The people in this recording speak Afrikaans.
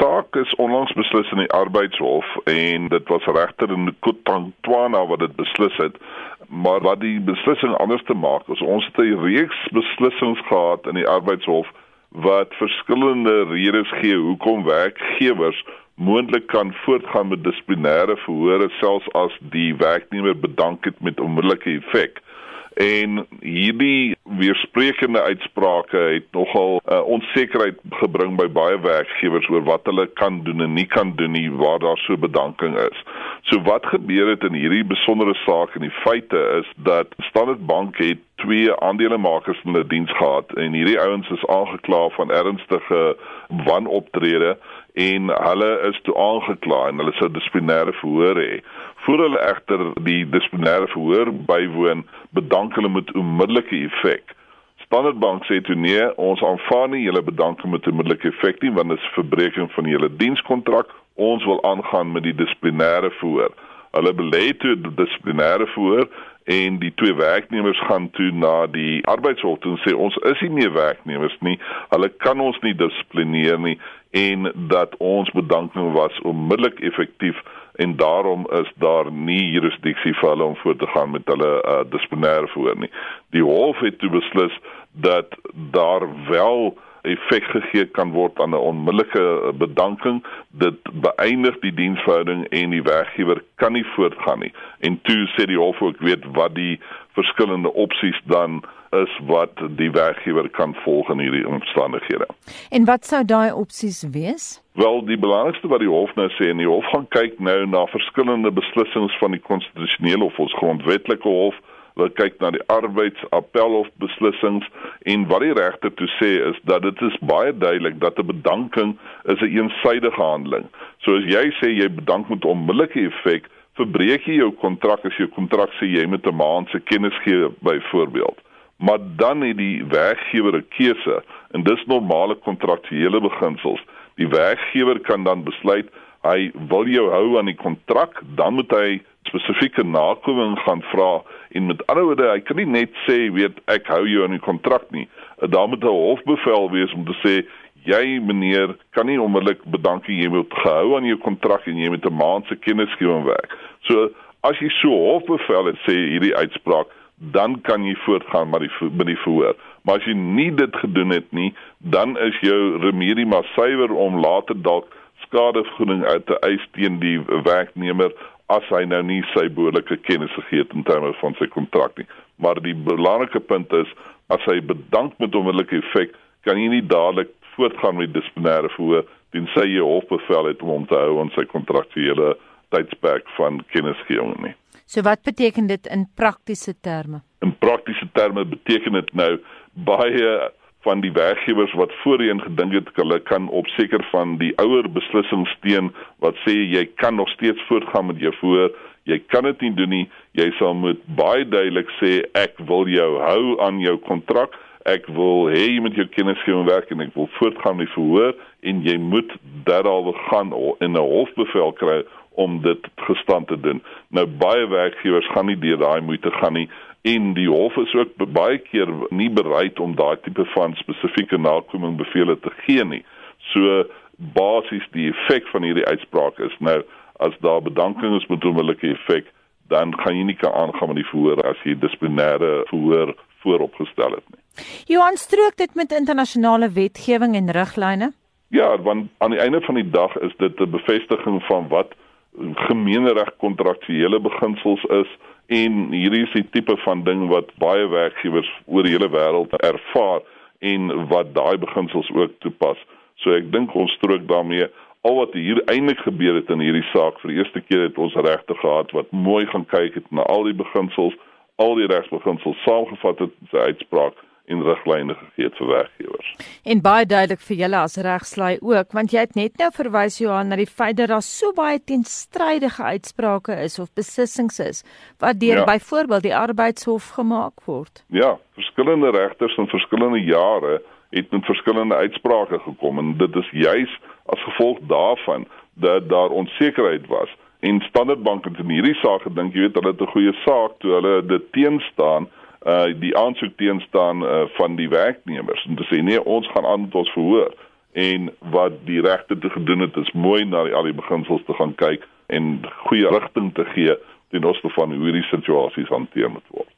saak is onlangs beslis in die arbeidshof en dit was regter in Kotantwana wat dit beslis het. Maar wat die beslissing anders te maak is ons het 'n reeks beslissings gehad in die arbeidshof wat verskillende redes gee hoekom werkgewers moontlik kan voortgaan met dissiplinêre verhore selfs as die werknemer bedank het met onmiddellike effek en hierdie weersprekende uitsprake het nogal uh, onsekerheid gebring by baie werkgewers oor wat hulle kan doen en nie kan doen nie waar daar so bedanking is. So wat gebeur het in hierdie besondere saak en die feite is dat Standard Bank het twee aandelemakers in hulle diens gehad en hierdie ouens is aangekla van ernstige wanoptrede en hulle is toe aangekla en hulle sou dissiplinêre verhoor hê. Voor hulle egter die dissiplinêre verhoor bywoon, bedank hulle met onmiddellike effek. Standard Bank sê toe nee, ons aanvaar nie julle bedanking met onmiddellike effek nie want dit is verbreeking van julle dienskontrak. Ons wil aangaan met die dissiplinêre verhoor. Hulle belê toe dissiplinêre verhoor en die twee werknemers gaan toe na die arbeidshof en sê ons is nie meer werknemers nie. Hulle kan ons nie dissiplineer nie en dat ons bedanking was onmiddellik effektief en daarom is daar nie jurisdiksie vir hulle om voort te gaan met hulle uh, dissiplinêre verhoor nie. Die hof het toe beslis dat daar wel effek gegee kan word aan 'n onmiddellike bedanking dit beëindig die diensverhouding en die werkgewer kan nie voortgaan nie en toe sê die hof ook weet wat die verskillende opsies dan is wat die werkgewer kan volg in hierdie omstandighede. En wat sou daai opsies wees? Wel, die belangrikste wat die hof nou sê en die hof gaan kyk nou na verskillende beslissings van die konstitusionele of ons grondwetlike hof wat kyk na die arbeidsappelhof beslissings en wat die regter toe sê is dat dit is baie duidelik dat 'n bedanking is 'n een eensidedige handeling. So as jy sê jy bedank met onmiddellike effek, verbreek jy jou kontrak as 'n kontrak sê jy met 'n maand se kennis gee byvoorbeeld maar dan het die werkgewer 'n keuse en dis normale kontraktuele beginsels. Die werkgewer kan dan besluit hy wil jou hou aan die kontrak, dan moet hy spesifieke nakoming gaan vra en met ander woorde, hy kan nie net sê weet ek hou jou aan die kontrak nie. Dan moet 'n hofbevel wees om te sê jy meneer kan nie onmiddellik bedankie jy moet gehou aan jou kontrak en jy moet 'n maand se kennisgewing werk. So as jy so hofbevel het sê hierdie uitspraak dan kan jy voortgaan met die met die verhoor. Maar as jy nie dit gedoen het nie, dan is jou remedie maar suiwer om later dalk skadevergoeding uit te eis teen die werknemer as hy nou nie sy behoorlike kennis gegee het in terme van sy kontrak nie. Maar die belangrike punt is as hy bedank met onmiddellike effek, kan jy nie dadelik voortgaan met dissiplinêre verhoor tensy jy hofbevel het om hom te hou aan sy kontraktuele tydsperk van kennisgewing nie. So wat beteken dit in praktiese terme? In praktiese terme beteken dit nou baie van die werkgewers wat voorheen gedink het hulle kan op seker van die ouer beslissings steun wat sê jy kan nog steeds voortgaan met jou voor jy kan dit nie doen nie jy sal moet baie duidelik sê ek wil jou hou aan jou kontrak ek wil hê jy moet jou kennisgewing werk en ek wil voortgaan met verhoor en jy moet daaroor gaan in 'n hofbevel kry om dit gestand te doen. Nou baie werkgewers gaan nie deur daai moeite gaan nie en die hof is ook baie keer nie bereid om daai tipe van spesifieke nakoming bevele te gee nie. So basies die effek van hierdie uitspraak is nou as daar bedanking is met onmiddellike effek, dan gaan jy nie kan aangaan met die verhoor as jy dissiplinêre verhoor vooropgestel het nie. Johan strook dit met internasionale wetgewing en riglyne? Ja, want aan die einde van die dag is dit 'n bevestiging van wat gemeenereg kontraktuele beginsels is en hierdie is die tipe van ding wat baie werkgewers oor die hele wêreld ervaar en wat daai beginsels ook toepas. So ek dink ons strook daarmee al wat hier eintlik gebeur het in hierdie saak vir die eerste keer het ons regte gehad wat mooi gaan kyk het na al die beginsels, al die regsbeginsels saamgevat het in sy uitspraak en riglyne gegee het vir werkgewers. En baie duidelik vir julle as regslei ook, want jy het net nou verwys Johan na die feit dat daar so baie teenstrydige uitsprake is of besluissings is wat deur ja. byvoorbeeld die arbeidshof gemaak word. Ja, verskillende regters in verskillende jare het met verskillende uitsprake gekom en dit is juis as gevolg daarvan dat daar onsekerheid was en Standard Bank het in hierdie saak gedink jy weet hulle het 'n goeie saak toe hulle dit teenstaan uh die aansoek teenstaan uh, van die werknemers om te sê nee ons gaan aan met ons verhoor en wat die regte te gedoen het is mooi na die al die beginsels te gaan kyk en goeie rigting te gee ten opsigte van hoe hierdie situasies hanteer moet word.